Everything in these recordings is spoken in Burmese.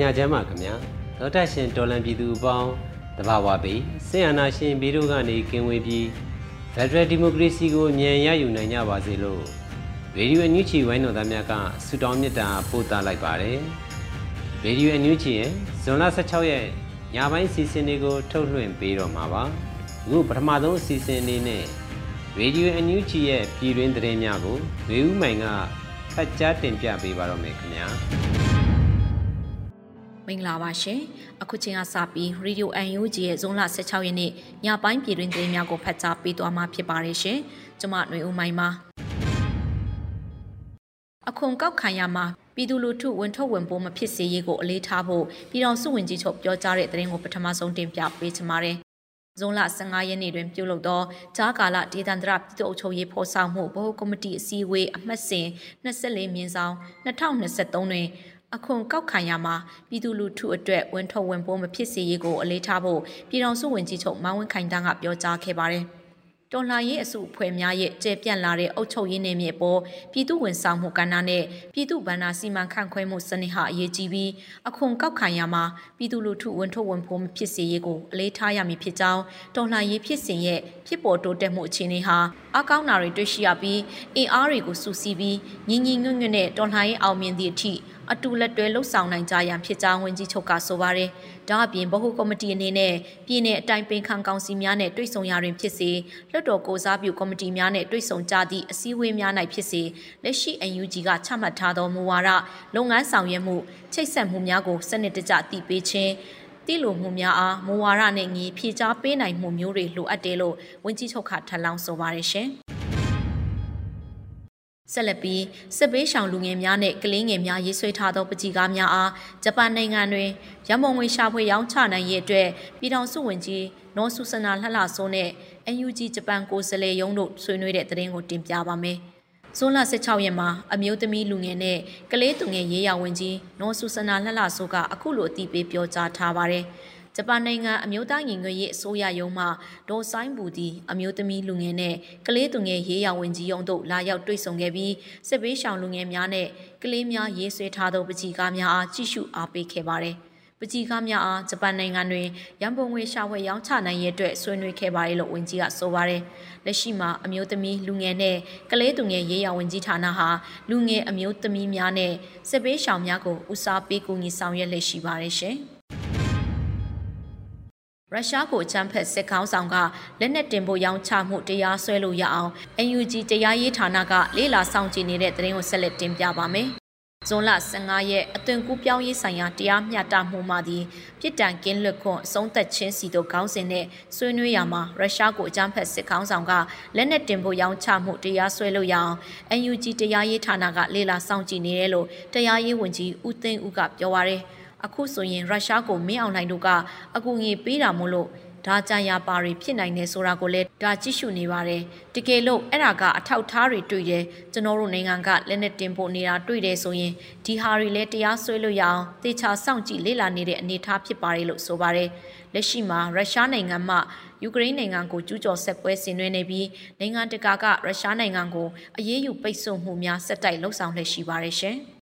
ညချမ်းပါခင်ဗျာဒေါက်တာရှင်တော်လန်ပြည်သူအပေါင်းတဘာဝပေးဆေးရနာရှင်ပြည်တို့ကနေကင်းဝေးပြီးဖက်ဒရယ်ဒီမိုကရေစီကိုမြန်ရယူနိုင်ကြပါစေလို့ရေဒီယိုအန်ယူချီဝိုင်းတော်သားများကဆုတောင်းမေတ္တာပို့သလိုက်ပါတယ်ရေဒီယိုအန်ယူချီရဲ့ဇွန်လ16ရက်ညပိုင်းစီစဉ်တွေကို ထုတ်လွှင့်ပေးတော့မှာပါအခုပထမဆုံးအစီအစဉ်လေးနဲ့ရေဒီယိုအန်ယူချီရဲ့ပြည်တွင်းသတင်းများကိုဝေဦးမိုင်ကဖတ်ကြားတင်ပြပေးပါတော့မယ်ခင်ဗျာ မင်္ဂလာပါရှင်အခုချိန်ကစပြီး Radio UNG ရဲ့ဇွန်လ16ရက်နေ့ညပိုင်းပြည်တွင်သတင်းများကိုဖတ်ကြားပေးသွားမှာဖြစ်ပါတယ်ရှင်ကျွန်မຫນွေဦးမိုင်းပါအခုကောက်ခံရမှာပြည်သူလူထုဝန်ထုတ်ဝန်ပိုးမဖြစ်စေရေးကိုအလေးထားဖို့ပြည်တော်စုဝင်ကြီးချုပ်ပြောကြားတဲ့သတင်းကိုပထမဆုံးတင်ပြပေးချင်ပါတယ်ဇွန်လ15ရက်နေ့တွင်ပြုလုပ်သောဂျားကာလဒေသန္တရပြည်သူ့အုပ်ချုပ်ရေးဖော်ဆောင်မှုဗဟိုကော်မတီအစည်းအဝေးအမှတ်စဉ်24မြင်းဆောင်2023တွင် အခွန်ကောက်ခံရမှာပြည်သူလူထုအတွက်ဝန်ထုတ်ဝန်ပိုးမဖြစ်စေရေးကိုအလေးထားဖို့ပြည်ထောင်စုဝန်ကြီးချုပ်မောင်ဝင်းခိုင်တန်းကပြောကြားခဲ့ပါတယ်။တော်လှန်ရေးအစုအဖွဲ့များရဲ့ကျေပြန့်လာတဲ့အုပ်ချုပ်ရေးနယ်မြေပေါ်ပြည်သူဝန်ဆောင်မှုကဏ္ဍနဲ့ပြည်သူဗန္နာစီမံခန့်ခွဲမှုစနစ်ဟာအရေးကြီးပြီးအခွန်ကောက်ခံရမှာပြည်သူလူထုဝန်ထုတ်ဝန်ပိုးမဖြစ်စေရေးကိုအလေးထားရမည်ဖြစ်ကြောင်းတော်လှန်ရေးဖြစ်စဉ်ရဲ့ဖြစ်ပေါ်တိုးတက်မှုအခြေအနေဟာအကောင်းနာတွေတွေ့ရှိရပြီးအင်အားတွေကိုစုစည်းပြီးညီညီညွတ်ညွတ်နဲ့တော်လှန်ရေးအောင်မြင်သည့်အထိ အတူလက်တွဲလှုပ်ဆောင်နိုင်ကြရန်ဖြစ်ကြောင်းဝန်ကြီးချုပ်ကဆိုပါတယ်။ဒါအပြင်ဗဟုကော်မတီအနေနဲ့ပြည်내အတိုင်းပင်ခံကောင်စီများနဲ့တွေ့ဆုံရတွင်ဖြစ်စေလွှတ်တော်ကိုစားပြုကော်မတီများနဲ့တွေ့ဆုံကြသည့်အစည်းအဝေးများ၌ဖြစ်စေလက်ရှိ UNG ကချမှတ်ထားသောမူဝါဒလုပ်ငန်းဆောင်ရွက်မှုချိတ်ဆက်မှုများကိုစနစ်တကျတည်ပေးခြင်းတိလိုမှုများအားမူဝါဒနဲ့ညီဖြည့်ချပေးနိုင်မှုမျိုးတွေလိုအပ်တယ်လို့ဝန်ကြီးချုပ်ကထပ်လောင်းဆိုပါတယ်ရှင်။ ဆက်လက်ပြီးစစ်ပေးရှောင်လူငယ်များနဲ့ကလေးငယ်များရေးဆွဲထားသောပကြီကားများအားဂျပန်နိုင်ငံတွင်ရမုံငွေရှာဖွေရောင်းချနိုင်ရေးအတွက်ပြည်ထောင်စုဝန်ကြီးနော်ဆူဆနာလှလှဆိုးနဲ့ UNG ဂျပန်ကိုယ်စားလှယ်ရုံးတို့ဆွေးနွေးတဲ့သတင်းကိုတင်ပြပါမယ်။ဇွန်လ16ရက်မှာအမျိုးသမီးလူငယ်နဲ့ကလေးသူငယ်ရေးရဝန်ကြီးနော်ဆူဆနာလှလှဆိုးကအခုလိုအသိပေးပြောကြားထားပါတယ်။ ဂျပန်နိုင်ငံအမျိုးသားညီညွတ်ရေးအစိုးရရုံးမှဒေါ်ဆိုင်ဘူတီအမျိုးသမီးလူငယ်နဲ့ကလေးသူငယ်ရေးရဝင်ကြီးရုံးတို့လာရောက်တွေ့ဆုံခဲ့ပြီးစစ်ပေးရှောင်လူငယ်များနဲ့ကလေးများရေးဆွဲထားသောပကြီကားများအားကြည့်ရှုအားပေးခဲ့ပါတယ်။ပကြီကားများအားဂျပန်နိုင်ငံတွင်ရန်ပုံငွေရှာဖွေရောင်းချနိုင်ရေးအတွက်ဆွေးနွေးခဲ့ပါတယ်လို့ဝန်ကြီးကဆိုပါတယ်။လက်ရှိမှာအမျိုးသမီးလူငယ်နဲ့ကလေးသူငယ်ရေးရဝန်ကြီးဌာနဟာလူငယ်အမျိုးသမီးများနဲ့စစ်ပေးရှောင်များကိုဦးစားပေးကူညီဆောင်ရွက်လက်ရှိပါတယ်ရှင်။ ရုရှားကိုအချမ်းဖက်စစ်ခေါင်းဆောင်ကလက်နက်တင်ဖို့ရောင်းချမှုတရားစွဲလို့ရအောင် UNG တရားရေးဌာနကလေးလာဆောင်ကြည့်နေတဲ့သတင်းကိုဆက်လက်တင်ပြပါမယ်။ဇွန်လ15ရက်အသွင်ကူးပြောင်းရေးဆိုင်ရာတရားမျှတမှုမှသည်ပြစ်ဒဏ်ကင်းလွတ်ခွင့်အဆုံးသက်ခြင်းစီတို့ခေါင်းစဉ်နဲ့ဆွေးနွေးရမှာရုရှားကိုအကြမ်းဖက်စစ်ခေါင်းဆောင်ကလက်နက်တင်ဖို့ရောင်းချမှုတရားစွဲလို့ရအောင် UNG တရားရေးဌာနကလေးလာဆောင်ကြည့်နေတယ်လို့တရားရေးဝန်ကြီးဦးသိန်းဦးကပြောပါရယ်။ အခုဆိုရင်ရုရှားကိုမင်းအောင်လှိုင်တို့ကအကူအညီပေးတာမို့လို့ဒါကြရပါတွေဖြစ်နိုင်တယ်ဆိုတာကိုလည်းဒါကြည့်ရှုနေပါတယ်တကယ်လို့အဲ့ဒါကအထောက်ထားတွေတွေ့တယ်ကျွန်တော်တို့နိုင်ငံကလက်နက်တင်ဖို့နေတာတွေ့တယ်ဆိုရင်ဒီဟာတွေလည်းတရားစွဲလို့ရအောင်သေချာစောင့်ကြည့်လေ့လာနေတဲ့အနေအထားဖြစ်ပါတယ်လို့ဆိုပါတယ်လက်ရှိမှာရုရှားနိုင်ငံမှယူကရိန်းနိုင်ငံကိုကျူးကျော်ဆက်ပွဲဆင်နွှဲနေပြီးနိုင်ငံတကာကရုရှားနိုင်ငံကိုအရေးယူပိတ်ဆို့မှုများဆက်တိုက်လှုံ့ဆော်လှည့်ရှိပါတယ်ရှင်။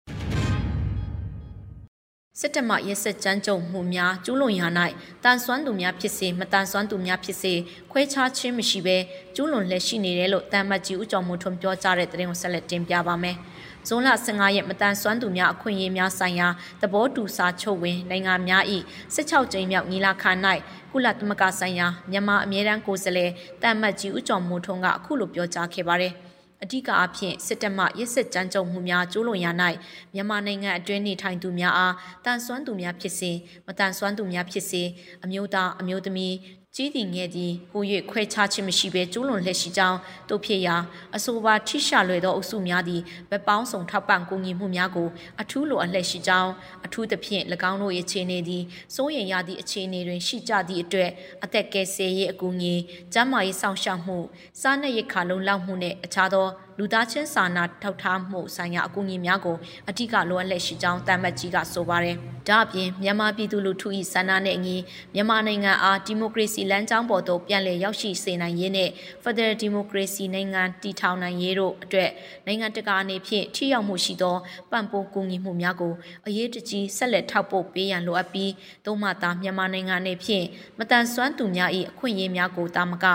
စစစ်တပ်မှရဲစက်ကြမ်းကြုတ်မှုများကျူးလွန်ရာ၌တန်ဆွမ်းသူများဖြစ်စေမတန်ဆွမ်းသူများဖြစ်စေခွဲခြားခြင်းမရှိဘဲကျူးလွန်လက်ရှိနေတယ်လို့တမ်မတ်ကြီးဦးကျော်မိုးထွန်းပြောကြားတဲ့သတင်းကိုဆက်လက်တင်ပြပါမယ်။ဇွန်လ15ရက်မတန်ဆွမ်းသူများအခွင့်အရေးများဆိုင်ရာသဘောတူစာချုပ်ဝင်နိုင်ငံများ၏16ကြိမ်မြောက်ညီလာခံ၌ကုလသမဂ္ဂဆိုင်ရာမြန်မာအမြဲတမ်းကိုယ်စားလှယ်တမ်မတ်ကြီးဦးကျော်မိုးထွန်းကအခုလိုပြောကြားခဲ့ပါတယ်။ အဓိကအဖြစ်စစ်တပ်မှရစ်စစ်ကြမ်းကြုတ်မှုများကျူးလွန်ရာ၌မြန်မာနိုင်ငံအတွင်းနေထိုင်သူများအားတန်ဆွမ်းသူများဖြစ်စေမတန်ဆွမ်းသူများဖြစ်စေအမျိုးသားအမျိုးသမီး ကြီးသည်ငယ်သည်ဟူ၍ခွဲခြားခြင်းမရှိဘဲကျူးလွန်လက်ရှိကြောင်းတို့ဖြစ်ရာအဆိုပါထိရှလွယ်သောအုပ်စုများသည်ဗပောင်းဆောင်ထောက်ပံ့ကူညီမှုများကိုအထူးလိုအပ်လက်ရှိကြောင်းအထူးသဖြင့်၎င်းတို့၏အခြေအနေသည်စိုးရိမ်ရသည့်အခြေအနေတွင်ရှိကြသည့်အတွက်အသက်ကယ်ဆယ်ရေးအကူအညီကျန်းမာရေးစောင့်ရှောက်မှုစားနပ်ရိက္ခာလုံလောက်မှုနှင့်အခြားသော လူသားချင်းစာနာထောက်ထားမှုဆိုင်ရာအကူအညီများကိုအထူးကလိုအပ်လက်ရှိကြောင်းတမ်မတ်ကြီးကဆိုပါတယ်။ဒါ့အပြင်မြန်မာပြည်သူလူထု၏ဆန္ဒနဲ့အညီမြန်မာနိုင်ငံအားဒီမိုကရေစီလမ်းကြောင်းပေါ်သို့ပြန်လည်ရောက်ရှိစေနိုင်ရေးနဲ့ Federal Democracy နိုင်ငံတည်ထောင်နိုင်ရေးတို့အတွက်နိုင်ငံတကာအနေဖြင့်ထိရောက်မှုရှိသောပံ့ပိုးကူညီမှုများကိုအရေးတကြီးဆက်လက်ထောက်ပို့ပေးရန်လိုအပ်ပြီးသို့မှသာမြန်မာနိုင်ငံအနေဖြင့်မတန်ဆွမ်းသူများ၏အခွင့်အရေးများကိုတာမက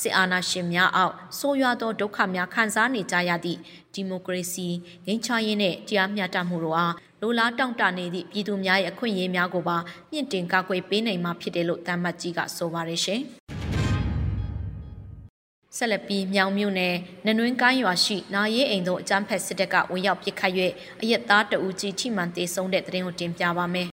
စစ်အာဏာရှင်များအောက်ဆိုးရွားသောဒုက္ခများခံစားနေကြရသည့်ဒီမိုကရေစီငြိမ်းချမ်းရေးနှင့်တရားမျှတမှုတို့အားလိုလားတောင့်တနေသည့်ပြည်သူများရဲ့အခွင့်အရေးများကိုပါမြင့်တင်ကာကွယ်ပေးနိုင်မှာဖြစ်တယ်လို့တမ်မတ်ကြီးကဆိုပါတယ်ရှင်။ဆက်လက်ပြီးမြောင်မြို့နယ်နနွင်းကိုင်းရွာရှိနာရေးအိမ်သို့အကြမ်းဖက်စစ်တပ်ကဝင်ရောက်ပစ်ခတ်၍အရက်သားတအူကြီးထိမှန်တေဆုံးတဲ့တဲ့ရင်ကိုတင်ပြပါမယ်။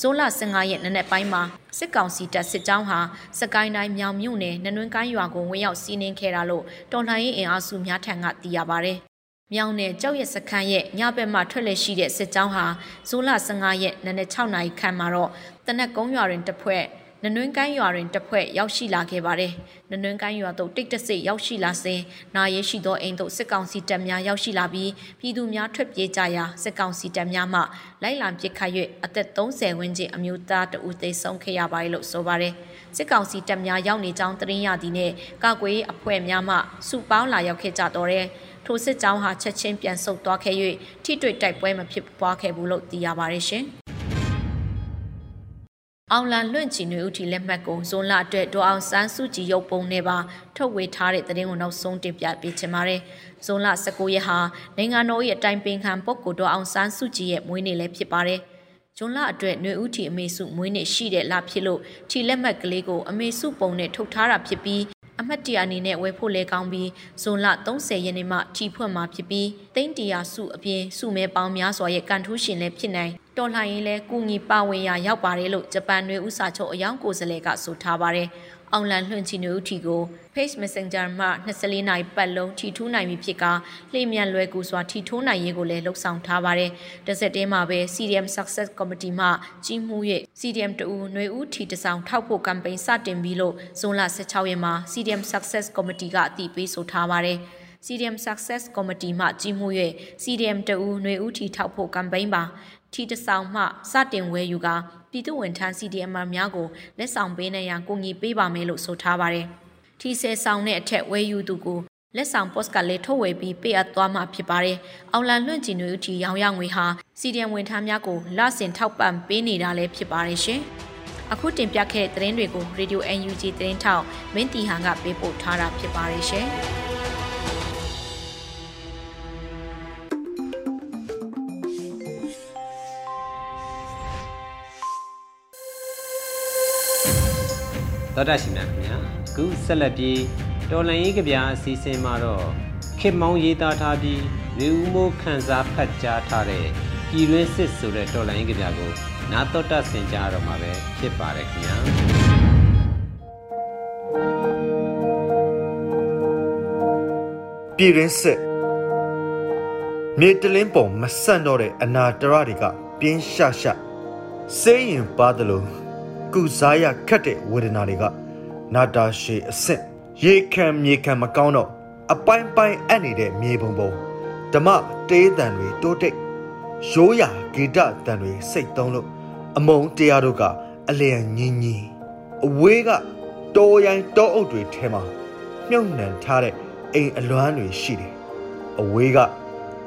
ဇိုလ15ရက်နေ့နက်ပိုင်းမှာစစ်ကောင်စီတပ်စစ်ကြောင်းဟာစကိုင်းတိုင်းမြောင်မြို့နယ်နနွင်းကိုင်းရွာကိုဝင်ရောက်စီးနင်းခဲ့တာလို့တော်လှန်ရေးအင်အားစုများထံကသိရပါဗျ။မြောင်နယ်ကြောက်ရစခန်းရဲ့ညဘက်မှထွက်လက်ရှိတဲ့စစ်ကြောင်းဟာဇိုလ15ရက်နေ့နက်6နာရီခန့်မှာတော့တနက်ကုန်းရွာတွင်တစ်ဖွဲ့ နနွင်းကိုင်းရွာတွင်တပ်ဖွဲ့ရောက်ရှိလာခဲ့ပါတယ်။နနွင်းကိုင်းရွာသို့တိတ်တဆိတ်ရောက်ရှိလာစဉ်နာရဲရှိသောအိမ်သို့စစ်ကောင်စီတပ်များရောက်ရှိလာပြီးပြည်သူများထွက်ပြေးကြရာစစ်ကောင်စီတပ်များမှလိုက်လံပစ်ခတ်၍အသက်30ဝန်းကျင်အမျိုးသားတဦးသေဆုံးခဲ့ရပါတယ်လို့ဆိုပါတယ်။စစ်ကောင်စီတပ်များရောက်နေကြောင်းသတင်းရသည်နဲ့ကာကွယ်ရေးအဖွဲ့များမှစုပေါင်းလာရောက်ခဲ့ကြတော့တယ်။ထိုစစ်ကြောင်းဟာချက်ချင်းပြန်ဆုတ်သွားခဲ့၍ထိတွေ့တိုက်ပွဲမဖြစ်ပွားခဲ့ဘူးလို့သိရပါတယ်ရှင်။ အောင်လန်လွင့်ချီနွေဦးထီလက်မှတ်ကိုဇွန်လအတွက်ဒေါ်အောင်ဆန်းစုကြည်ရုပ်ပုံနဲ့ပါထုတ်ဝေထားတဲ့သတင်းကိုနောက်ဆုံးတင်ပြပေးချင်ပါတယ်။ဇွန်လ19ရက်ဟာနိုင်ငံတော်ရဲ့အတိုင်ပင်ခံပုဂ္ဂိုလ်ဒေါ်အောင်ဆန်းစုကြည်ရဲ့မွေးနေ့လည်းဖြစ်ပါတယ်။ဇွန်လအတွက်ຫນွေဦးထီအမေစုမွေးနေ့ရှိတဲ့လဖြစ်လို့ထီလက်မှတ်ကလေးကိုအမေစုပုံနဲ့ထုတ်ထားတာဖြစ်ပြီး အမှတ်တရအနေနဲ့ဝယ်ဖို့လဲကောင်းပြီးဇွန်လ30ရက်နေ့မှထီဖွင့်မှာဖြစ်ပြီးတိန့်တရာစုအပြင်စုမဲပေါင်းများစွာရဲ့ကန်ထူးရှင်လည်းဖြစ်နိုင်တော်လှန်ရေးလဲကူညီပါဝင်ရာရောက်ပါတယ်လို့ဂျပန်တွေဥစာချုပ်အယောင်ကိုယ်စားလှယ်ကဆိုထားပါတယ်။အောင်လန်လွှင့်ချီနူထီကို Page Messenger မှာ24နိုင်ပတ်လုံးထီထိုးနိုင်ပြီဖြစ်ကလှည့်မြန်လွယ်ကူစွာထီထိုးနိုင်ရေးကိုလည်းလှုပ်ဆောင်ထားပါတယ်။တစ်ဆက်တည်းမှာပဲ CDM Success Committee မှကြီးမှု၍ CDM တူຫນွေဦးထီတဆောင်ထောက်ဖို့ကမ်ပိန်းစတင်ပြီးလို့ဇွန်လ16ရက်မှာ CDM Success Committee ကအတည်ပြုဆိုထားပါတယ်။ CDM Success Committee မှကြီးမှု၍ CDM တူຫນွေဦးထီထောက်ဖို့ကမ်ပိန်းပါထီတဆောင်မှစတင်ဝဲယူကပြည်သူဝန်ထမ်း CDM များကိုလက်ဆောင်ပေးနေရန်ကူညီပေးပါမယ်လို့ဆိုထားပါတယ်။ ထီဆဲဆောင်တဲ့အထက်ဝဲယူသူကိုလက်ဆောင် post ကလည်းထုတ်ဝေပြီးပေးအပ်သွားမှာဖြစ်ပါတယ်။အောင်လန်လွင့်ကြည်နွေဦးထီရောင်ရငွေဟာ CDM ဝန်ထမ်းများကိုလဆင်ထောက်ပံ့ပေးနေတာလည်းဖြစ်ပါတယ်ရှင်။အခုတင်ပြခဲ့တဲ့သတင်းတွေကို Radio UNG သတင်းထောက်မင်းတီဟန်ကပေးပို့ထားတာဖြစ်ပါတယ်ရှင်။သောတာရှင်များခင်ဗျာအ ခုဆက်လက်ပြီးတော်လန်ရေးကြပြအစီအစဉ်မှာတော့ခေမောင်းရေးသားထားပြီးရေဦးမိုးခန်းစားဖတ်ကြားထားတဲ့ပြည်တွင်းစစ်ဆိုတဲ့တော်လန်ရေးကြပြကိုနာတော်တာဆင်ကြားတော့မှာပဲဖြစ်ပါတယ်ခင်ဗျာပြည်တွင်းစစ်မြေတလင်းပုံမဆန့်တော့တဲ့အနာတရတွေကပြင်းရှရှစေးရင်ပါသလိုကုစားရခတ်တဲ့ဝေဒနာတွေက နာတာရှည်အဆင့်ရေခံမြေခံမကောင်းတော့အပိုင်းပိုင်းအပ်နေတဲ့မြေပုံပုံဓမ္မတေးတန်တွေတိုးတိတ်ရိုးရာဂေတတန်တွေစိတ်သုံးလို့အမုံတရားတို့ကအလျံညင်းညင်းအဝေးကတောရိုင်းတောအုပ်တွေထဲမှာမြုပ်နှံထားတဲ့အိမ်အလွမ်းတွေရှိတယ်အဝေးက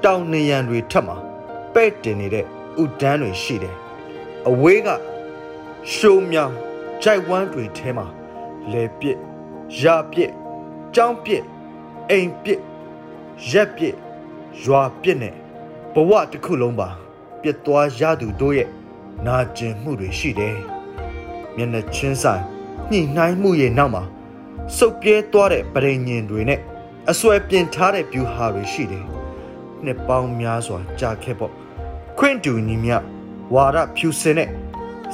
တောင်နေရန်တွေထက်မှာပဲ့တင်နေတဲ့ဥဒန်းတွေရှိတယ်အဝေးကရှုံမြောင်ကြိုက်ဝမ်းတွေထဲမှာ လေပြစ်ရပြစ်ကြောင်းပြစ်အိမ်ပြစ်ရက်ပြစ်ရွာပြစ်နဲ့ဘဝတစ်ခုလုံးပါပြစ်သွားရသူတို့ရဲ့နာကျင်မှုတွေရှိတယ်မျက်နှာချင်းဆိုင်ညှိနှိုင်းမှုရဲ့နောက်မှာစုပ်ပြဲသွားတဲ့ပရိညင်တွေနဲ့အစွဲပြင်ထားတဲ့ဗျူဟာတွေရှိတယ်နှစ်ပေါင်းများစွာကြာခဲ့ပေါ့ခွင့်တူညီမြဝါဒဖြူစင်တဲ့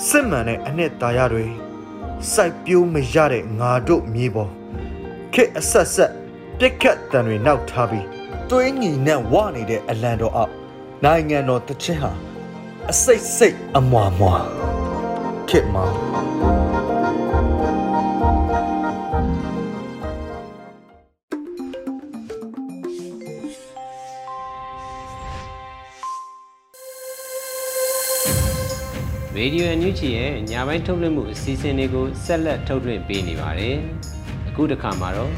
စစ်မှန်တဲ့အနှစ်သာရတွေ စိုက်ပျိုးမရတဲ့ငါတို့မြေပေါ်ခက်အဆက်ဆက်ပြက်ခတ်တန်တွေနောက်ထားပြီးတွင်းညီနဲ့ဝနေတဲ့အလံတော်အောက်နိုင်ငံတော်တစ်ချက်ဟာအစိတ်စိတ်အမွာမွာခက်မောင် ရေဒီယိုအန်ယူဂျီရဲ့ညပိုင်းထုတ်လွှင့်မှုအစီအစဉ်လေးကိုဆက်လက်ထုတ်လွှင့်ပေးနေပါတယ်။အခုတစ်ခါမှာတော့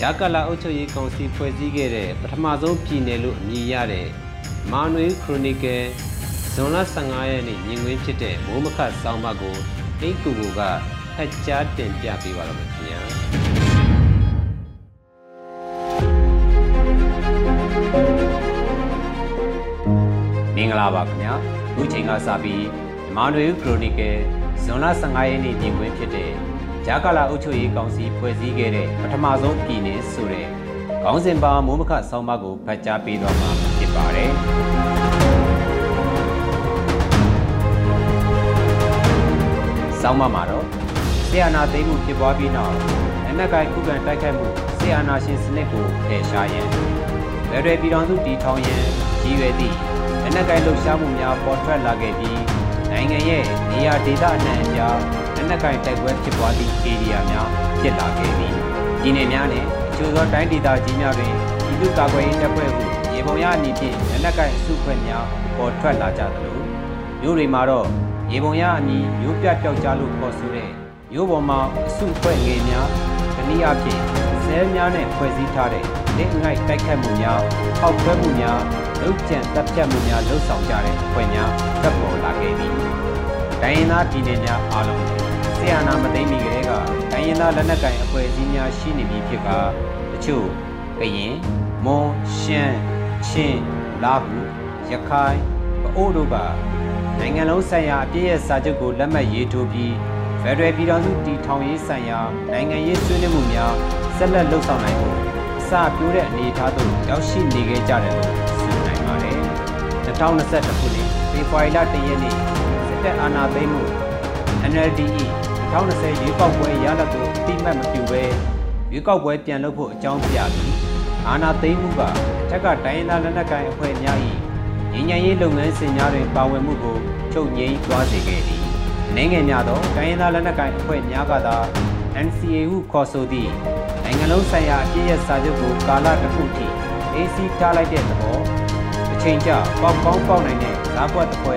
ဂျာကာလာအုပ်ချုပ်ရေးကောင်စီဖွဲ့စည်းခဲ့တဲ့ပထမဆုံးပြည်နယ်လို့အမည်ရတဲ့မာနွေခရိုနီကယ်ဇွန်လ15ရက်နေ့ညင်ငွေဖြစ်တဲ့မိုးမခတ်ဆောင်းပါးကိုအင်ကူကိုကဖတ်ကြားတင်ပြပေးပါတော့မယ်ခင်ဗျာ။မင်္ဂလာပါခင်ဗျာအခုချိန်ကစပြီး မြန်မာနွေဦးခရိုနီကယ်ဇွန်လ15ရက်နေ့ညင်ကွင်းဖြစ်တဲ့ဂျာကာလာအုပ်ချုပ်ရေးကောင်စီဖွဲ့စည်းခဲ့တဲ့ပထမဆုံးပြည်နယ်ဆိုတဲ့ခေါင်းစဉ်ပါမိုးမခဆောင်းပါးကိုဖတ်ကြားပေးသွားမှာဖြစ်ပါတယ်ဆောင်းပါးမှာတော့ဆီယနာသိမ်းမှုဖြစ်ပွားပြီးနောက်အနက်ကိုင်ခုခံတိုက်ခိုက်မှုဆီယနာရှင်စနစ်ကိုဖယ်ရှားရန်ဗရယ်ပြည်တော်စုတည်ထောင်ရန်ရည်ရွယ်သည့်လက်နက်ကိုင်လှုပ်ရှားမှုများပေါ်ထွက်လာခဲ့ပြီး နိုင်ငံရဲ့နေရာဒေသအနှံ့အပြားလက်နက်ကိုင်တိုက်ပွဲဖြစ်ပွားသည့်ဧရိယာများဖြစ်လာခဲ့သည်။ဒီနယ်များနှင့်အကျိုးသောတိုင်းဒေသကြီးများတွင်ပြည်သူ့ကာကွယ်ရေးတပ်ဖွဲ့ဟုရေပုံရအနည်းဖြင့်လက်နက်ကိုင်အစုဖွဲ့များပေါ်ထွက်လာကြသလိုမြို့တွေမှာတော့ရေပုံရအမည်မြို့ပြပျောက်ကြားလို့ခေါ်ဆိုတဲ့မြို့ပေါ်မှာအစုဖွဲ့ငယ်များတနည်းအားဖြင့် ဆဲများနဲ့ဖွဲ့စည်းထားတဲ့လက်ငိုက်တိုက်ခတ်မှုများဟောက်ခွဲမှုများလုတ်ကြံတပ်ဖြတ်မှုများလှုပ်ဆောင်ကြတဲ့အဖွဲ့များတက်ပေါ်လာခဲ့သည်။ဒိုင်းရင်သားပြည်နယ်များအားလုံးဆီယနာမသိမ့်မီကလေးကဒိုင်းရင်သားလက်နက်ကိုင်အဖွဲ့အစည်းများရှိနေပြီဖြစ်ကာတချို့ကရင်မွန်ရှမ်းချင်းလာဟုရခိုင်ပအိုးတို့ကနိုင်ငံလုံးဆိုင်ရာအပြည့်ရဲ့စာချုပ်ကိုလက်မှတ်ရေးထိုးပြီးဖက်ဒရယ်ပြည်ထောင်စုတည်ထောင်ရေးဆိုင်ရာနိုင်ငံရေးဆွေးနွေးမှုများ ဆက်လက်လှုပ်ဆောင်နိုင်ဖို့အစပြိုးတဲ့အနေအထားသို့ရောက်ရှိနေခဲ့ကြတယ်လို့ဆိုနိုင်ပါတယ်။2021ခုနှစ်ဖေဖော်ဝါရီလ1ရက်နေ့စစ်တပ်အာဏာသိမ်းမှု NLDE 2020ရွေးကောက်ပွဲရလဒ်ကိုအတိမတ်မပြုဘဲရွေးကောက်ပွဲပြန်လုပ်ဖို့အကြောင်းပြပြီးအာဏာသိမ်းမှုကထက်ကတိုင်းရင်းသားလက်နက်ကိုင်အဖွဲ့များ၏ငြိမ်းချမ်းရေးလုပ်ငန်းစဉ်များတွင်ပါဝင်မှုကိုချုပ်ငြိမ်းသွားစေခဲ့သည်။နိုင်ငံများသောတိုင်းရင်းသားလက်နက်ကိုင်အဖွဲ့များကသာ NCA ဟုခေါ်ဆိုသည့် နိုင်ငံလုံးဆိုင်ရာအပြည့်ရဲ့စာချုပ်ကိုကာလတစ်ခုထိ AC ထားလိုက်တဲ့သဘောအချိန်ကျပေါက်ကောင်းပေါက်နိုင်တဲ့ဇာကွက်တစ်ဖွဲ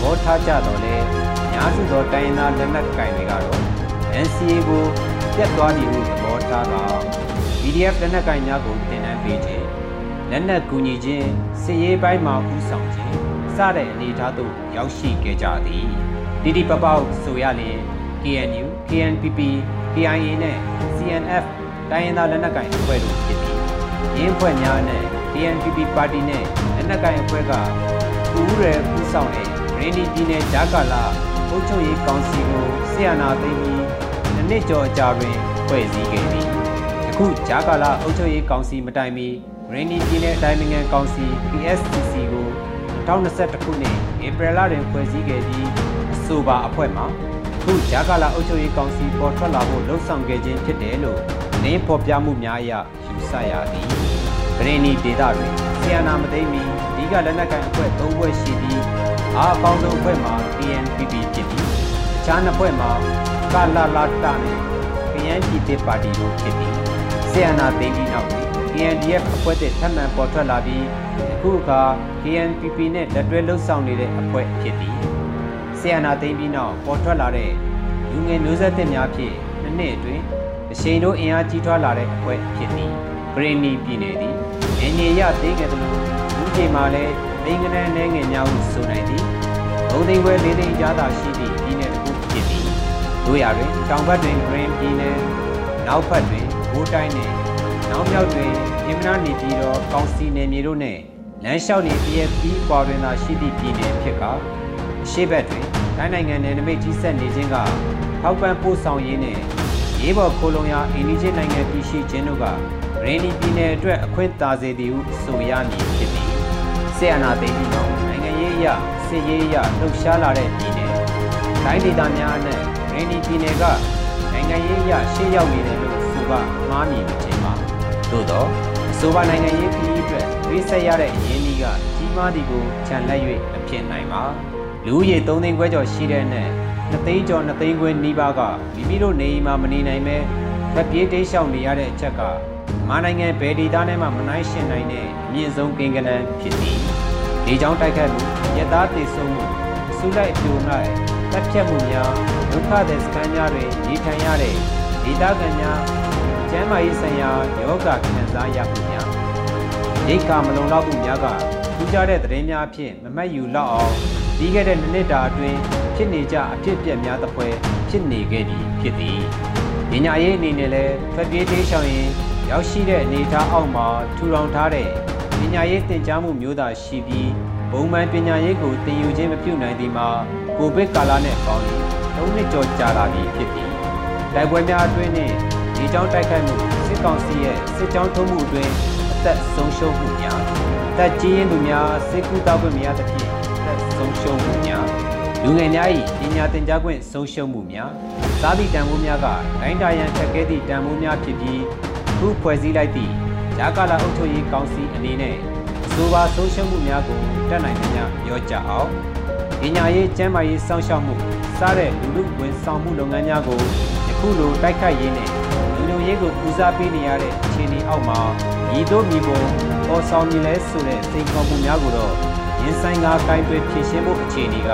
ဘောထားကြတော့လဲများစုသောတိုင်းရင်းသားလက်နက်ကင်တွေကတော့ NCA ကိုပြတ်သွားပြီဟုသဘောထားက PDF လက်နက်ကင်များကိုတင်နန်းပေးခြင်းလက်နက်ကူညီခြင်းစစ်ရေးပိုင်းမှာဥဆောင်ခြင်းစတဲ့အနေအထားသို့ရောက်ရှိခဲ့ကြသည်တိတိပပောက်ဆိုရလျင် KNU, KNPP, KIA နဲ့ CNF တိုင်းရင်းသားလက်နက်ကိုင်အဖွဲ့တို့ဖြစ်ပြီးရင်းဖွဲ့များနဲ့ DNPP ပါတီနဲ့လက်နက်ကိုင်အဖွဲ့ကဦးရဲဦးဆောင်တဲ့ရင်းဒီပြည်နယ်ဂျာကာလာအုပ်ချုပ်ရေးကောင်စီကိုဆီယနာသိမ်းပြီးတစ်နှစ်ကျော်အကြာတွင်ဖွဲ့စည်းခဲ့သည်အခုဂျာကာလာအုပ်ချုပ်ရေးကောင်စီမတိုင်မီရင်းဒီပြည်နယ်အတိုင်းအငံကောင်စီ PSCC ကို2021ခုနှစ်ဧပြီလတွင်ဖွဲ့စည်းခဲ့ပြီးအဆိုပါအဖွဲ့မှာ အခုဂျာကာလာအုပ်ချုပ်ရေးကောင်စီပေါ်ထွက်လာဖို့လှုံ့ဆော်ခဲ့ခြင်းဖြစ်တယ်လို့နင်းဖော်ပြမှုများအရယူဆရသည်ဂရင်းနီဒေတာတွင်ဆီယနာမသိမီအဓိကလက်နက်ကိုင်အဖွဲ့၃ဖွဲ့ရှိပြီးအားအကောင်းဆုံးအဖွဲ့မှာ PNPP ဖြစ်ပြီးအခြားနှစ်ဖွဲ့မှာကာလာလာတာနဲ့ PNPP ပါတီတို့ဖြစ်ပြီးဆီယနာသိမီနောက်တွင် KNDF အဖွဲ့တဲ့ထပ်မံပေါ်ထွက်လာပြီးအခုအခါ KNPP နဲ့လက်တွဲလှုပ်ဆောင်နေတဲ့အဖွဲ့ဖြစ်သည် ဆီယနာသိမ့်ပြီးနောက်ပေါ်ထွက်လာတဲ့လူငယ်မျိုးဆက်သစ်များဖြင့်နှစ်နှစ်အတွင်းအရှိန်တို့အင်အားကြီးထွားလာတဲ့အဖွဲ့ဖြစ်သည်ဂရင်းနီပြည်နယ်သည်အင်ဂျီရသိခဲ့သလိုလူကြီးမှာလည်းလိင်္ဂနန်းနှဲငယ်များဟုဆိုနိုင်သည်3သိန်းခွဲ4သိန်းကြားသာရှိသည့်ပြည်နယ်တစ်ခုဖြစ်သည်တို့ရတွင်တောင်ဘက်တွင် Green ပြည်နယ်နောက်ဘက်တွင်ဘိုးတိုင်းနှင့်နောက်မြောက်တွင်ပြင်းမနာနေပြည်တော်ကောင်စီနယ်မြေတို့နှင့်လမ်းလျှောက်နေ PFP ပွာတွင်သာရှိသည့်ပြည်နယ်ဖြစ်ကာအရှေ့ဘက်တွင် တိုင်းနိုင်ငံနယ်နိမိတ်ကြီးစက်နေခြင်းကထောက်ပံ့ပို့ဆောင်ရေးနှင့်ရေးပေါ်ခိုလုံရာအိန္ဒိယနိုင်ငံပြည်ရှိခြင်းတို့ကရင်းဒီပြည်နယ်အတွက်အခွင့်သာစေသည်ဟုဆိုရမည်ဖြစ်သည်ဆေယနာသိပြီးနောက်နိုင်ငံရေးအရစစ်ရေးအရလှုပ်ရှားလာတဲ့ပြည်နယ်တိုင်းဒေသများနဲ့ရင်းဒီပြည်နယ်ကနိုင်ငံရေးအရရှေ့ရောက်နေတယ်လို့ဆိုပါမှားမြင်ခြင်းပါသို့တော့အဆိုပါနိုင်ငံရေးပြည်အတွက်ရိဆက်ရတဲ့အရင်းကြီးကကြီးမားသည်ကိုခြံလက်၍မဖြစ်နိုင်ပါ လူဦးရေ3သိန်းခွဲကျော်ရှိတဲ့နဲ့2သိန်းကျော်2သိန်းခွဲနီးပါးကမိမိတို့နေအိမ်မှာမနေနိုင်ပဲဖက်ပြေးတိတ်ရှောင်နေရတဲ့အချက်ကမနိုင်ငံဘယ်ဒေသနဲ့မှမနိုင်ရှင်နိုင်တဲ့အမြင့်ဆုံးကိန်းဂဏန်းဖြစ်သည်ဒီကြောင့်တိုက်ခတ်မှုရသားတည်ဆုံမှုအစုလိုက်အပြုံလိုက်တက်ဖြတ်မှုများဒုက္ခသည်စခန်းများတွင်နေထိုင်ရတဲ့ဒေသခံများကျန်းမာရေးဆိုင်ရာယောဂခံစားရမှုများရိတ်ခါမလုံလောက်မှုများကထူးခြားတဲ့သတင်းများအဖြစ်မမှတ်ယူလောက်အောင် ပြီးခဲ့တဲ့နှစ်တာအတွင်းဖြစ်နေကြအဖြစ်အပျက်များသဖွယ်ဖြစ်နေခဲ့သည်ဖြစ်သည်။ညာရေးအနေနဲ့လည်းထွက်ပြေးသေးရှောင်ရင်ရောက်ရှိတဲ့အနေအထားအောက်မှာထူထောင်ထားတဲ့ပညာရေးသင်ကြားမှုမျိုးသာရှိပြီးဘုံမှန်ပညာရေးကိုသင်ယူခြင်းမပြုနိုင်သည်မှာကိုဗစ်ကာလနဲ့ပေါင်းပြီး၃နှစ်ကျော်ကြာလာပြီဖြစ်သည်။တိုက်ပွဲများအတွင်းနဲ့ဒီကြောင်းတိုက်ခိုက်မှုစစ်ကောင်စီရဲ့စစ်ကြောင်းထုံးမှုအတွင်းအသက်ဆုံးရှုံးမှုများတက်ကြီးရင်သူများစစ်ကူတောက်ခွင့်မရသဖြင့်အသက် ဆုံးရှုံးမှုများလူငယ်များ၏ပညာသင်ကြားခွင့်ဆုံးရှုံးမှုများစားသည့်တန်ဖိုးများကတိုင်းတာရန်ထက်ခဲသည့်တန်ဖိုးများဖြစ်ပြီးခုဖွဲ့စည်းလိုက်သည့်ဂျာကာလာအုပ်ချုပ်ရေးကောင်စီအနေနဲ့အဆိုပါဆုံးရှုံးမှုများကိုတက်နိုင်သမျှပြောကြအောင်ပညာရေးကျန်းမာရေးစောင့်ရှောက်မှုစားတဲ့လူလူဝန်ဆောင်မှုလုပ်ငန်းများကိုယခုလိုတိုက်ခိုက်ရင်းနဲ့လူလူရေးကိုဦးစားပေးနေရတဲ့အခြေအနေအောက်မှာဤသို့မြည်ပုံပေါ်ဆောင်မြင်လဲဆိုတဲ့စိန်ခေါ်မှုများကိုတော့ ရင်ဆိုင်ကားကိုင်းတွယ်ဖြည့်ရှင်းဖို့အခြေအနေက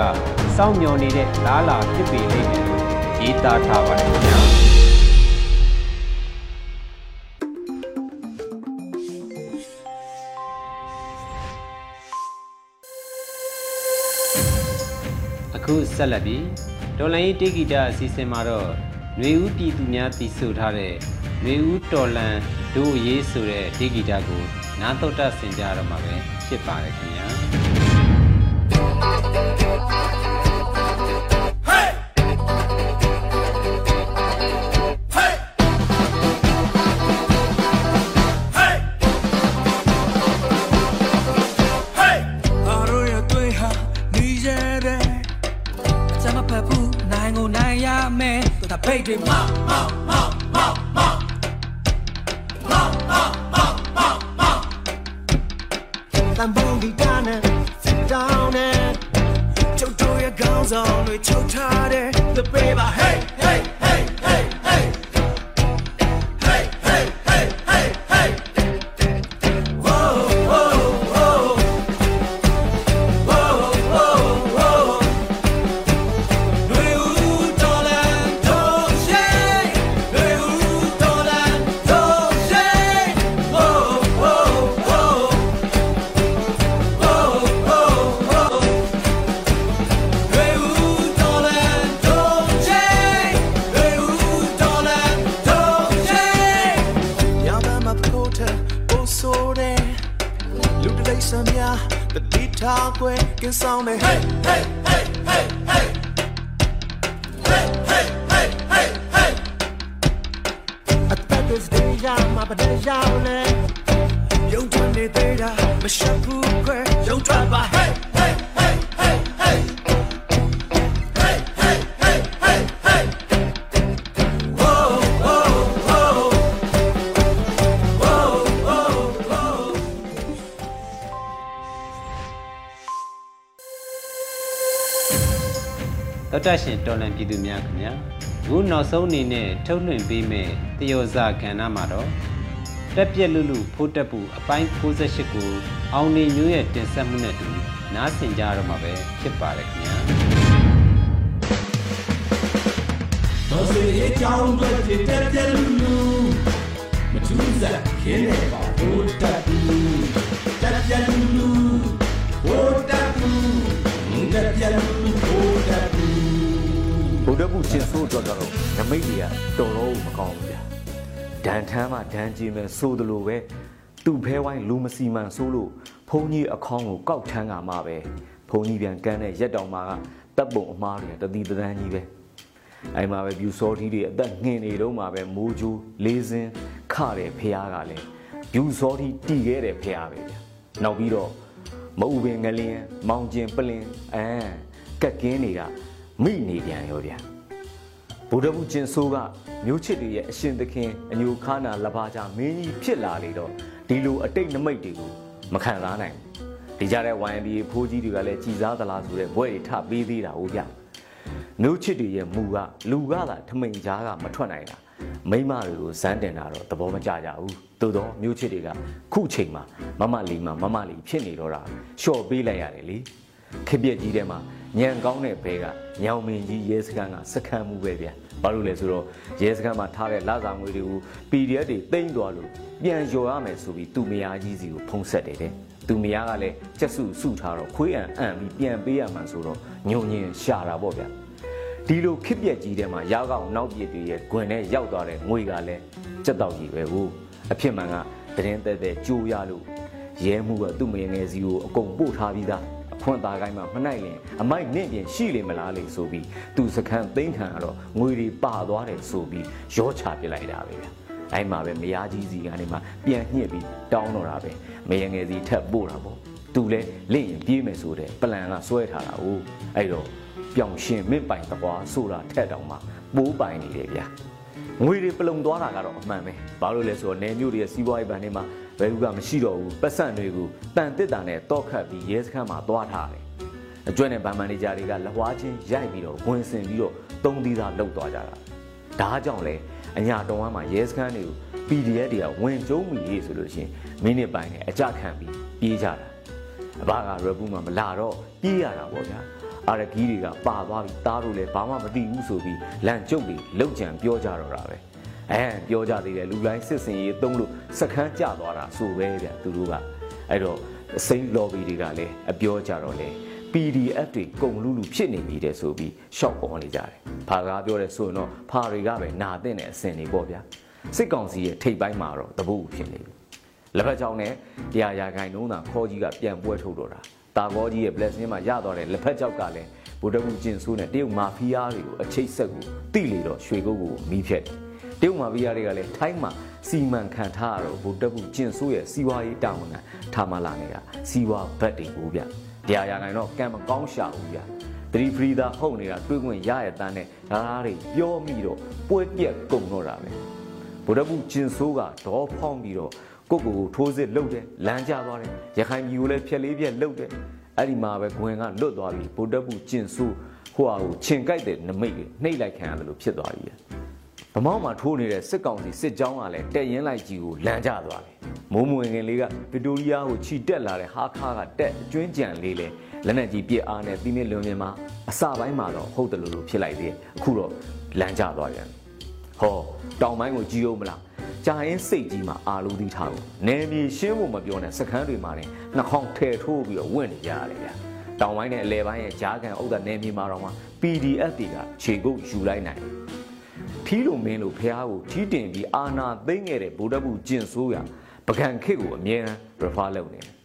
စောင့်မျှော်နေတဲ့လားလာဖြစ်ပေလိမ့်မယ်လို့ရေးသားထားပါတယ်ခင်ဗျာအခုဆက်လက်ပြီးဒေါ်လာရေးတေဂီတာအစီအစဉ်မှာတော့ຫນွေဦးပြည်သူများတည်ဆိုထားတဲ့ຫນွေဦးတော်လန်ဒို့ရေးဆိုတဲ့တေဂီတာကိုနားတော့တဆင်ကြရတော့မှာပဲဖြစ်ပါတယ်ခင်ဗျာ ဖိတ်တွေမောက်မောက်မောက်မောက်မောက်မောက်မောက် goes on, we choke harder. The baby, hey, hey. ထားကွယ်ကင်းဆောင်တဲ့ Hey Hey Hey Hey Hey Hey Hey Hey Hey Hey အသက်တွေစတဲ့ရမှာပတဲ့ရောက်လဲယုံထွန်းနေသေးတာမရှက်ဘူးခွဲယုံထွက်ပါ Hey Hey Hey Hey Hey Hey တော်တတ်ရှင်တော်လန်ပြည်သူများခင်ဗျာအခုနောက်ဆုံးအနေနဲ့ထုတ်လွှင့်ပေးမယ့်တယောဇာကဏ္ဍမှာတော့တက်ပြက်လူလူဖိုးတက်ပူအပိုင်း68ကိုအောင်နေမျိုးရဲ့တင်ဆက်မှုနဲ့တူနားဆင်ကြရတော့မှာပဲဖြစ်ပါတယ်ခင်ဗျာတော်စေအကြောင်းတွေဖြစ်တဲ့ပြလူလူမထူးစားခင်းနေပါဘိုးတက်လူတက်ပြ ကျင်ဆိုးအတွက်ကတော့နမိတ်တွေကတော်တော်မကောင်းဘူးဗျာဒန်ထမ်းမှဒန်ကြည့်မယ်ဆိုသလိုပဲသူ့ဖဲဝိုင်းလူမစီမံဆိုးလို့ဘုံကြီးအခေါင်းကိုကောက်ထမ်းကမှပဲဘုံကြီးပြန်ကန်းတဲ့ရက်တောင်မှာကတပ်ပုံအမားတွေတတိတန်းကြီးပဲအဲ့မှာပဲပြူစောထီးတွေအသက်ငင်နေတော့မှာပဲမိုးချိုးလေးစင်းခတဲ့ဖះကလည်းပြူစောထီးတီခဲ့တဲ့ဖះပဲဗျာနောက်ပြီးတော့မအူပင်ငလင်းမောင်ကျင်ပလင်အဲကက်ကင်းတွေကမိနေပြန်ရောဗျာ ဗုဒ္ဓဘုကျင်ဆိုးကမျိုးချစ်တွေရဲ့အရှင်သခင်အညိုခါနာလဘာကြမင်းကြီးဖြစ်လာလေတော့ဒီလိုအတိတ်နမိတ်တွေကိုမခံစားနိုင်ဘူးဒီကြတဲ့ YMB ဖိုးကြီးတွေကလည်းကြည်စားသလားဆိုတဲ့ဘွဲတွေထပေးသေးတာဟုတ်ဗျမျိုးချစ်တွေရဲ့မူကလူကသာထမိန်ကြားကမထွက်နိုင်တာမိမတွေကိုဇန်းတင်တာတော့သဘောမကျကြဘူးသို့တော့မျိုးချစ်တွေကခုချိန်မှာမမလီမှာမမလီဖြစ်နေတော့တာလျှော့ပေးလိုက်ရတယ်လေခက်ပြက်ကြီးထဲမှာ ညံကောင်းတဲ့ဘဲကညောင်မင်းကြီးရဲစခန်းကစခန်းမှုပဲဗျဘာလို့လဲဆိုတော့ရဲစခန်းမှာထားတဲ့လာစာငွေတွေကို PDF တွေတိမ့်သွားလို့ပြန်လျော်ရမယ်ဆိုပြီးသူမယားကြီးစီကိုဖုံးဆက်တယ်တဲ့သူမယားကလည်းကျက်စုစုထားတော့ခွေးအံအံ့ပြီးပြန်ပေးရမှန်ဆိုတော့ညုံညင်ရှာတာပေါ့ဗျဒီလိုခစ်ပြက်ကြီးထဲမှာရကောင်နောက်ပြစ်တွေရဲ့ဂွင်နဲ့ရောက်သွားတဲ့ငွေကလည်းစက်တော့ကြီးပဲဟုတ်အဖြစ်မှန်ကတရင်တဲ့တဲ့ကြိုးရလို့ရဲမှုကသူ့မယငယ်စီကိုအကုန်ပို့ထားပြီးသား အခွင့်သားကိုင်းမှာမနိုင်ရင်အမိုက်နင့်ပြင်ရှိလေမလားလေဆိုပြီးသူစခန်းသိမ်းခံရတော့ငွေတွေပါသွားတယ်ဆိုပြီးရောချပစ်လိုက်တာပဲဗျအဲ့မှာပဲမယားကြီးစီကနေမှပြန်ညှစ်ပြီးတောင်းတော့တာပဲမယငယ်စီထပ်ပို့တာပေါ့သူလဲလင့်ရင်ပြေးမယ်ဆိုတဲ့ပလန်ကစွဲထားတာ哦အဲ့တော့ပြောင်ရှင်မင့်ပိုင်တကွာဆိုတာထက်တောင်မှပိုးပိုင်နေတယ်ဗျာငွေတွေပလုံသွားတာကတော့အမှန်ပဲဘာလို့လဲဆိုတော့နေမျိုးတွေရဲ့စီးပွားရေးဘဏ်တွေမှာ ဘယ်သူကမရှိတော့ဘူးပတ်စံတွေကိုတန်တစ်တာနဲ့တောက်ခတ်ပြီးရဲစခန်းမှာသွားထားတယ်အကျွဲ့နဲ့ဗန်မန်နေဂျာတွေကလဝါချင်းရိုက်ပြီးတော့ဝင်စင်ပြီးတော့သုံးသီးသားလောက်သွားကြတာဒါကြောင့်လဲအညာတော်ဝမ်းမှာရဲစခန်းတွေကို PDF တွေကဝင်ကျုံးမိရေးဆိုလို့ရှိရင်မိနစ်ပိုင်းနဲ့အကြခံပြီးပြေးကြတာအဘကရပူမှမလာတော့ပြေးရတာပေါ့ဗျာအာရဂီးတွေကပါသွားပြီးတားလို့လည်းဘာမှမသိဘူးဆိုပြီးလန့်ကျုပ်ပြီးလောက်ကြံပြောကြတော့တာပဲ အဲပြောကြသေးတယ်လူတိုင်းစစ်စင်ရေးသုံးလို့စခန်းကျသွားတာဆိုပဲဗျသူတို့ကအဲ့တော့စိမ့် lobby တွေကလည်းအပြောကြတော့လေ PDF တွေကုန်လူလူဖြစ်နေပြီတဲ့ဆိုပြီးရှော့ပေါ်နေကြတယ်။ဖာကားပြောတယ်ဆိုရင်တော့ဖာတွေကပဲနာတဲ့တဲ့အစင်တွေပေါ့ဗျာ။စစ်ကောင်စီရဲ့ထိပ်ပိုင်းမှာတော့တပုတ်ဖြစ်နေပြီ။လက်ဖက်ချောင်းနဲ့တရားရာခိုင်နှုန်းသာခေါ်ကြီးကပြန်ပွဲထုတ်တော့တာ။တာကောကြီးရဲ့ blessing မှာရသွားတဲ့လက်ဖက်ချောက်ကလည်းဗုဒ္ဓဘုကျင်ဆိုးနဲ့တရုတ်မာဖီးယားတွေကိုအချိတ်ဆက်ကိုတိလေတော့ရွှေကုတ်ကိုမီးဖြတ်တယ်။ တရုတ်မာဖီးယားတွေကလည်းထိုင်းမှာစီမံခံထားရတော့ဗုဒ္ဓဘုကျင်ဆိုးရဲ့စီဝါရေးတာဝန်ခံထားမလာနေတာစီဝါဘတ်တွေကိုဗျ။တရားရခိုင်တော့ကံမကောင်းရှာဘူးဗျ။သတိဖရီသာဟုတ်နေတာတွေးခွင့်ရရတဲ့နဲ့ဓာတ်တွေပြောမိတော့ပွဲပြက်ကုန်တော့တာပဲ။ဗုဒ္ဓဘုကျင်ဆိုးကဒေါ်ဖောင်းပြီးတော့ကိုကိုကိုထိုးစစ်လှုပ်တယ်လမ်းကျသွားတယ်ရခိုင်ပြည်ကိုလည်းဖြက်လေးပြက်လှုပ်တယ်အဲ့ဒီမှာပဲဂွင်ကလွတ်သွားပြီဗုဒ္ဓဘုကျင်ဆိုးဟိုဟာကိုခြင်ကြိုက်တဲ့နမိတ်တွေနှိပ်လိုက်ခံရတယ်လို့ဖြစ်သွားပြီ ဗမောက်မှာထိုးနေတဲ့စစ်ကောင်စီစစ်ကြောင်းကလည်းတက်ရင်လိုက်ကြီးကိုလမ်းကျသွားတယ်မိုးမဝင်ခင်လေးကဗစ်တိုးရီးယားကိုခြိတက်လာတဲ့ဟာခါကတက်အကျွင်းကြံလေးလဲလက်နက်ကြီးပြစ်အားနဲ့သီးမြင့်လွန်မြင်မှာအစပိုင်းမှာတော့ဟုတ်တယ်လို့လို့ဖြစ်လိုက်သေးတယ်အခုတော့လမ်းကျသွားပြန်ဟောတောင်ပိုင်းကိုကြီးအောင်မလားကြာရင်စိတ်ကြီးမှာအာလူသီးထားကိုနယ်မြေရှင်းဖို့မပြောနဲ့စခန်းတွေမှာနေနှာခေါင်းထဲထိုးပြီးတော့ဝင့်နေကြရတယ်ဗျာတောင်ပိုင်းနဲ့အလဲပိုင်းရဲ့ဂျားကန်ဥဒ္ဒနယ်မြေမှာတော့မှ PDF တွေကခြေကုပ်ယူလိုက်နိုင် ထီးလိုမင်းလိုဖះကိုထီးတင်ပြီးအာနာသိမ့်ခဲ့တဲ့ဗုဒ္ဓဘုကျင့်ဆိုးရပကံခစ်ကိုအမြဲတမ်း refer လုပ်နေတယ်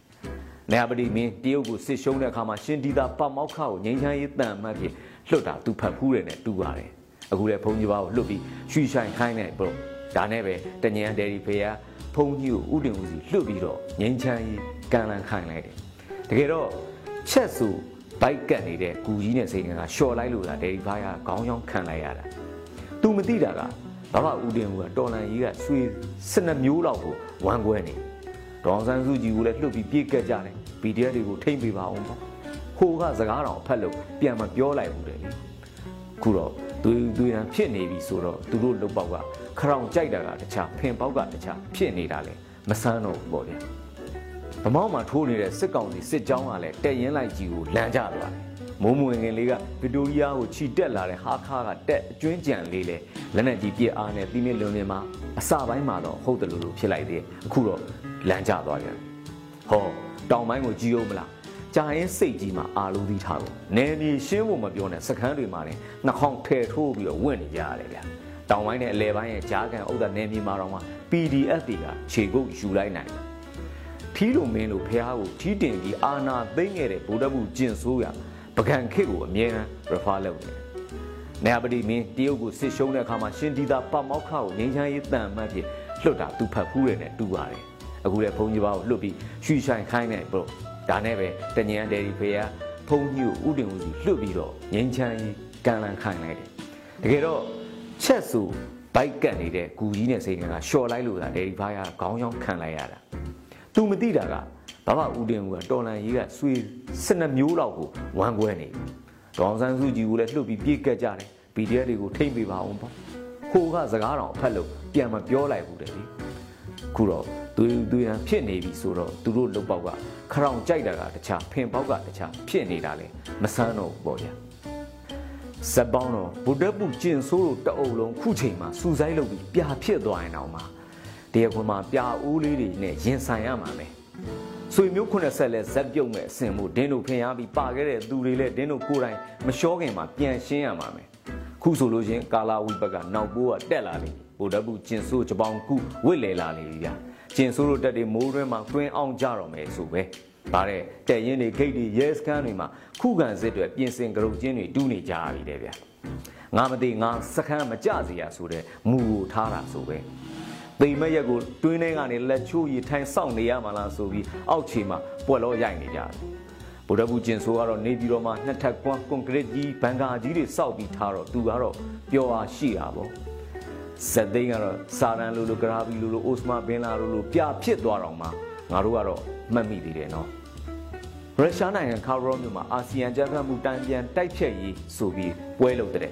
နေရာပတိမင်းတရုတ်ကိုစစ်ရှုံးတဲ့အခါမှာရှင်ဒီတာပမောက်ခကိုငိမ့်ချမ်းရေးတန်မှတ်ဖြစ်လွတ်တာသူဖတ်ဖူးတယ်နဲ့တူပါတယ်အခုလည်းဘုန်းကြီးပါကိုလွတ်ပြီးရွှီဆိုင်ခိုင်းနေဘလို့ဒါနဲ့ပဲတညံဒယ်ရီဖေယာဖုန်းကြီးကိုဥတင်ဦးစီလွတ်ပြီးတော့ငိမ့်ချမ်းရေးကန်လန်ခိုင်းလိုက်တယ်တကယ်တော့ချက်စုဘိုက်ကတ်နေတဲ့ကူကြီးနဲ့စိန်ကလျှော်လိုက်လို့လားဒယ်ရီဖေယာခေါင်းချောင်းခံလိုက်ရတာ သူမသိတာကဘာမှဦးတင်ဦးကတော်လန်ကြီးကဆွေ12မျိုးလောက်ကိုဝမ်းကွဲနေဒေါန်ဆန်းစုကြည်ကိုလည်းလှုပ်ပြီးပြေးကက်ကြတယ် PDF တွေကိုထိမ့်ပေးပါအောင်ပေါ့ဟိုကစကားတော်ဖတ်လို့ပြန်မပြောလိုက်ဘူးတယ်လေခုတော့သူသူရန်ဖြစ်နေပြီဆိုတော့သူတို့လုတ်ပေါက်ကခရောင်ကြိုက်တာကတခြားဖင်ပေါက်ကတခြားဖြစ်နေတာလေမဆန်းတော့ဘူးပေါ့ဗျာဗမောက်မှာထိုးနေတဲ့စစ်ကောင်စီစစ်ကြောင်းကလည်းတက်ရင်လိုက်ကြီးကိုလမ်းကျသွားတယ် မိုးမဝင်ခင်လေးကဗစ်တိုးရီးယားကိုခြိတက်လာတဲ့ဟာခါကတက်အကျွင်းကြံလေးလေလက်နဲ့ကြီးပြစ်အားနဲ့တီးမြင့်လွန်မြင်မှာအစပိုင်းမှာတော့ဟုတ်တယ်လို့လို့ဖြစ်လိုက်သေးတယ်အခုတော့လမ်းကျသွားပြန်ဟောတောင်ပိုင်းကိုကြီးအောင်မလားကြာရင်စိတ်ကြီးမှာအာလူသီးထားကိုနယ်မြေရှင်းဖို့မပြောနဲ့စခန်းတွေမှာလည်းနှာခေါင်းထဲထိုးပြီးတော့ဝင့်နေကြရတယ်ဗျာတောင်ပိုင်းနဲ့အလဲပိုင်းရဲ့ဂျားကန်ဥဒ္ဒနယ်မြေမှာတော့မှ PDF တွေကခြေကုပ်ယူလိုက်နိုင်တယ်ထီးလိုမင်းလိုဖះကိုထီးတင်ပြီးအာနာသိမ့်ခဲ့တဲ့ဗုဒ္ဓဘုကျင့်ဆိုးရ ပကံခေတ်ကိုအမြဲတမ်း refer လုပ်နေတယ်။နေပတိမင်းတရုတ်ကိုစစ်ရှုံးတဲ့အခါမှာရှင်ဒီသာပတ်မောက်ခကိုငင်းချမ်းရေးတန်မှတ်ဖြစ်လွတ်တာသူဖတ်ဖူးတယ်နဲ့တူပါတယ်။အခုလည်းဘုန်းကြီးပါကိုလွတ်ပြီးရွှီဆိုင်ခိုင်းနေဘလို့ဒါနဲ့ပဲတညံဒယ်ဒီဖေယာဘုန်းကြီးကိုဥတင်ဦးစီလွတ်ပြီးတော့ငင်းချမ်းရေးကန်လန်ခိုင်းလိုက်တယ်။တကယ်တော့ချက်စုဘိုက်ကတ်နေတဲ့ဂူကြီးနဲ့စိတ်ကရှော့လိုက်လို့သာဒယ်ဒီဖေယာခေါင်းချောင်းခံလိုက်ရတာ။ तू မသိတာက ဘာမှဦးတင်ဦးကတော်လန်ကြီးကဆွေ12မျိုးလောက်ကိုဝမ်းကွဲနေပြီဒေါအောင်ဆန်းစုကြည်ကိုလည်းလှုပ်ပြီးပြေးကက်ကြတယ် PDF တွေကိုထိမ့်ပေးပါအောင်ပေါ့ဟိုကစကားတော်အဖက်လို့ပြန်မပြောလိုက်ဘူးတဲ့လေခုတော့သူသူရန်ဖြစ်နေပြီဆိုတော့သူတို့လုတ်ပေါက်ကခရောင်ကြိုက်တာကတခြားဖင်ပေါက်ကတခြားဖြစ်နေတာလေမဆန်းတော့ဘူးပေါ့ဗျာစက်ပေါင်းတော့ဗုဒ္ဓပုကျင်ဆိုးတို့တအုပ်လုံးခုချိန်မှာစူဆိုင်လုပ်ပြီးပြာဖြစ်သွားရင်တော့မှတရားခွန်မှာပြာအိုးလေးတွေနဲ့ရင်ဆိုင်ရမှာမယ် ဆွေမျိုး90လဲဇက်ပြုတ်မဲ့အစင်မှုဒင်းတို့ဖင်ရပြီးပါခဲ့တဲ့သူတွေလည်းဒင်းတို့ကိုယ်တိုင်မလျှောခင်မှာပြန်ရှင်းရမှာမယ်ခုဆိုလို့ချင်းကာလာဝီဘက်ကနောက်ပိုးကတက်လာလိမ့်ဗိုလ်တပ်ဘူးကျင်ဆိုးချပောင်ကုဝစ်လေလာလိမ့်ဗျာကျင်ဆိုးတို့တက်တွေမိုးတွင်းမှာတွင်းအောင်ကြတော့မယ်ဆိုပဲဗါတဲ့တဲ့ရင်တွေဂိတ်တွေရဲစခန်းတွေမှာခုခံစစ်တွေပြင်ဆင်ကြုံချင်းတွေတူးနေကြပြီတဲ့ဗျာငါမသိငါစခန်းမကြစီရဆိုတဲ့မူကိုထားတာဆိုပဲ သိမရက်ကိုတွင်းထဲကနေလက်ချိုးရီထိုင်စောင့်နေရမှာလားဆိုပြီးအောက်ခြေမှာပွက်လောရိုက်နေကြတယ်ဗုဒ္ဓဘူးကျင်ဆိုကတော့နေပြည်တော်မှာနှစ်ထပ်ကွန်းကွန်ကရစ်ကြီးဘန်ကာကြီးတွေစောက်ပြီးထားတော့သူကတော့ပျော်အားရှိတာပေါ့ဇက်သိန်းကတော့စာရန်လိုလိုဂရာဘီလိုလိုအိုစမာဘင်လာလိုလိုပြဖြစ်သွားတော့မှငါတို့ကတော့မှတ်မိသေးတယ်နော်ရုရှားနိုင်ငံခါရောမြို့မှာအာဆီယံကြမ်းဖက်မှုတန်ပြန်တိုက်ဖြတ်ရေးဆိုပြီးပွဲလုပ်တဲ့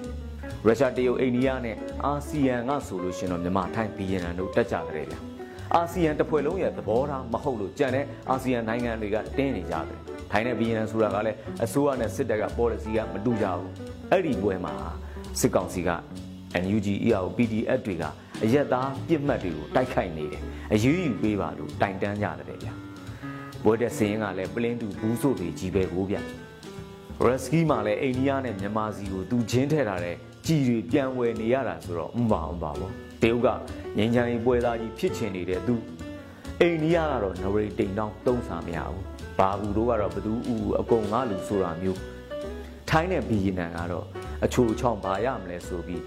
ရုရှားတရုတ်အိန္ဒိယနဲ့အာဆီယံကဆိုလို့ရှင်တော့မြန်မာထိုင်းဘီယန်နန်တို့တက်ကြကြတယ်ဗျာအာဆီယံတစ်ဖွဲ့လုံးရဲ့သဘောထားမဟုတ်လို့ကြံတဲ့အာဆီယံနိုင်ငံတွေကတင်းနေကြတယ်ထိုင်းနဲ့ဘီယန်နန်ဆိုတာကလည်းအစိုးရနဲ့စစ်တပ်က policy ကမတူကြဘူးအဲ့ဒီပွဲမှာစစ်ကောင်စီက NUG EAO PDF တွေကအရက်သားပြစ်မှတ်တွေကိုတိုက်ခိုက်နေတယ်အရေးယူပေးပါလို့တိုင်တန်းကြတယ်ဗျာဘွဲတဲ့စင်းကလည်းပလင်းတူဘူးဆိုတွေကြီးပဲကိုဗျာရက်စကီမှာလည်းအိန္ဒိယနဲ့မြန်မာစီကိုသူချင်းထဲထားတဲ့ ကြည်တွေပြန်ဝယ်နေရတာဆိုတော့မပါဘူးပါဘောတရုတ်ကငင်းချမ်းရေးပွဲသားကြီးဖြစ်ချင်နေတဲ့သူအိန္ဒိယကတော့နဝရီတိန်တောင်းတုံးစာမရဘူးဘာဘူးတို့ကတော့ဘသူဥအကုန်ငါလူဆိုတာမျိုးထိုင်းနဲ့ဘီယီနန်ကတော့အချိုချောင်းပါရမလဲဆိုပြီး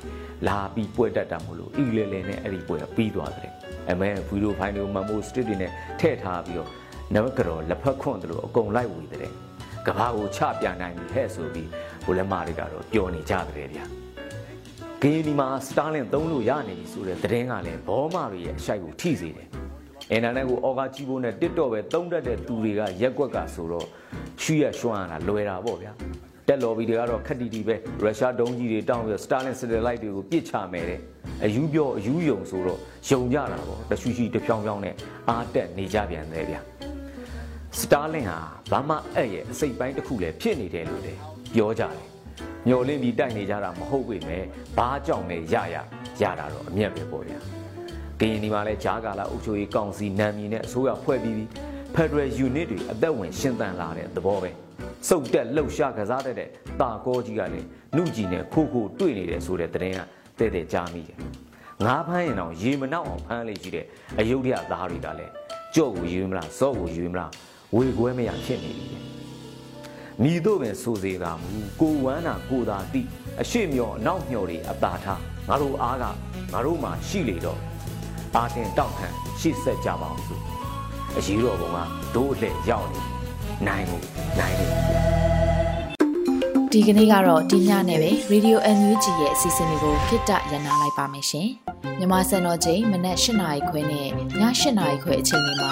လာပြီးပွဲတက်တာမလို့အီလေလေနဲ့အဲ့ဒီပွဲပြီးသွားတယ်အမဲဗီဒီယိုဖိုင်တွေမမိုစတစ်တွေနဲ့ထည့်ထားပြီးတော့နမကတော့လက်ဖက်ခွန့်တယ်လို့အကုန်လိုက်ဝေတယ်ကဘာကိုချပြနိုင်ပြီဟဲ့ဆိုပြီးဘိုလက်မတွေကတော့ပျော်နေကြတယ်ဗျာ ဂင်းဒီမှာစတာလင်သုံးလို့ရနေပြီဆိုတဲ့သတင်းကလည်းဘောမတွေရဲ့အရှိုက်ကိုထိစေတယ်အင်တာနက်ကိုအော်ဂါကြီးဖို့နဲ့တစ်တော့ပဲတုံးတတ်တဲ့သူတွေကရက်ကွက်ကဆိုတော့ရှူရရွှမ်းတာလွယ်တာပေါ့ဗျာတက်လော်ဘီတွေကတော့ခက်တီတီပဲရုရှားဒုံးကြီးတွေတောင်းပြီးစတာလင်စတယ်လိုက်တွေကိုပြစ်ချမယ်တဲ့အယူပြောအယူယုံဆိုတော့ယုံကြတာပေါ့တရှူရှိတဖြောင်းဖြောင်းနဲ့အားတက်နေကြပြန်တယ်ဗျာစတာလင်ဟာဘာမှအဲ့ရဲ့အစိတ်ပိုင်းတစ်ခုလည်းဖြစ်နေတယ်လို့လည်းပြောကြတယ် မျော်လင့်ပြီးတိုက်နေကြတာမဟုတ်ပေမဲ့ဘာကြောင့်လဲရရရတာတော့အမျက်ပဲပေါ့ဗျာကရင်ဒီမှာလဲဂျားကာလာအုပ်ချုပ်ရေးကောင်စီနာမည်နဲ့အစိုးရဖွဲ့ပြီးပြီး Federal Unit တွေအသက်ဝင်ရှင်းသန်လာတဲ့သဘောပဲစုပ်တက်လှုပ်ရှားကစားတဲ့တာကောကြီးကလည်းနှုကြီးနဲ့ခိုးခိုးတွေ့နေတယ်ဆိုတဲ့သတင်းကတဲ့တဲ့ကြားမိတယ်ငါးဖမ်းရင်တော့ရေမနောက်အောင်ဖမ်းလေရှိတဲ့အယုဒ္ဓယသားတွေကလည်းကြော့ကိုယူမလားစော့ကိုယူမလားဝေခွဲမရဖြစ်နေပြီ မိတို့ပင်စိုးစေတာမူကိုဝမ်းနာကိုသာတိအရှိမျောအနောက်မျောတွေအသာထားငါတို့အားကငါတို့မှရှိလေတော့အာတင်တောက်ခံရှေ့ဆက်ကြပါအောင်ဆိုအရေးတော်ဘုံကဒိုးအလှည့်ရောက်နေနိုင်မှုနိုင်တယ်ဒီကနေ့ကတော့ဒီညနဲ့ပဲ Radio NUG ရဲ့အစီအစဉ်လေးကိုခਿੱတရနာလိုက်ပါမယ်ရှင်။မြမစံတော်ချိန်မနက်၈နာရီခွဲနဲ့ည၈နာရီခွဲအချိန်တွေမှာ